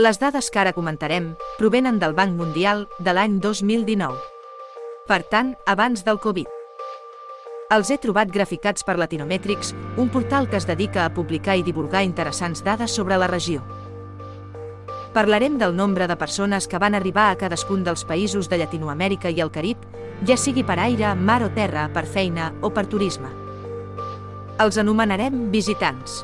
Les dades que ara comentarem provenen del Banc Mundial de l'any 2019. Per tant, abans del Covid. Els he trobat graficats per Latinometrics, un portal que es dedica a publicar i divulgar interessants dades sobre la regió. Parlarem del nombre de persones que van arribar a cadascun dels països de Llatinoamèrica i el Carib, ja sigui per aire, mar o terra, per feina o per turisme. Els anomenarem visitants.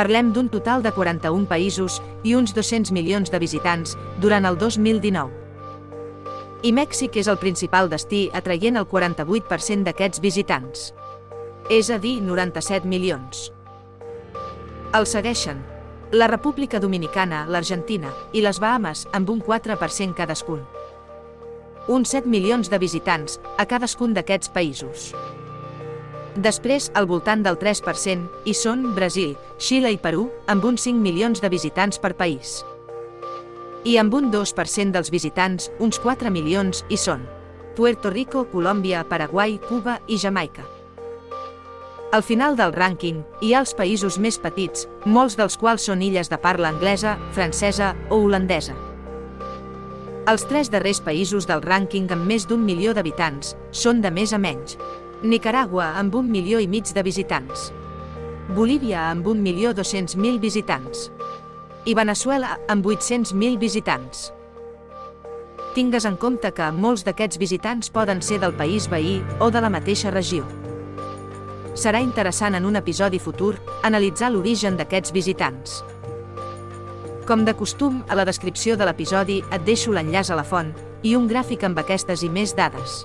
Parlem d'un total de 41 països i uns 200 milions de visitants durant el 2019. I Mèxic és el principal destí atraient el 48% d'aquests visitants. És a dir, 97 milions. El segueixen la República Dominicana, l'Argentina i les Bahames amb un 4% cadascun. Uns 7 milions de visitants a cadascun d'aquests països. Després, al voltant del 3%, hi són Brasil, Xile i Perú, amb uns 5 milions de visitants per país. I amb un 2% dels visitants, uns 4 milions, hi són Puerto Rico, Colòmbia, Paraguai, Cuba i Jamaica. Al final del rànquing, hi ha els països més petits, molts dels quals són illes de parla anglesa, francesa o holandesa. Els tres darrers països del rànquing amb més d'un milió d'habitants són de més a menys. Nicaragua amb un milió i mig de visitants. Bolívia amb un milió 200.000 visitants. I Venezuela amb 800.000 visitants. Tingues en compte que molts d'aquests visitants poden ser del país veí o de la mateixa regió. Serà interessant en un episodi futur analitzar l'origen d'aquests visitants. Com de costum, a la descripció de l'episodi et deixo l'enllaç a la font i un gràfic amb aquestes i més dades.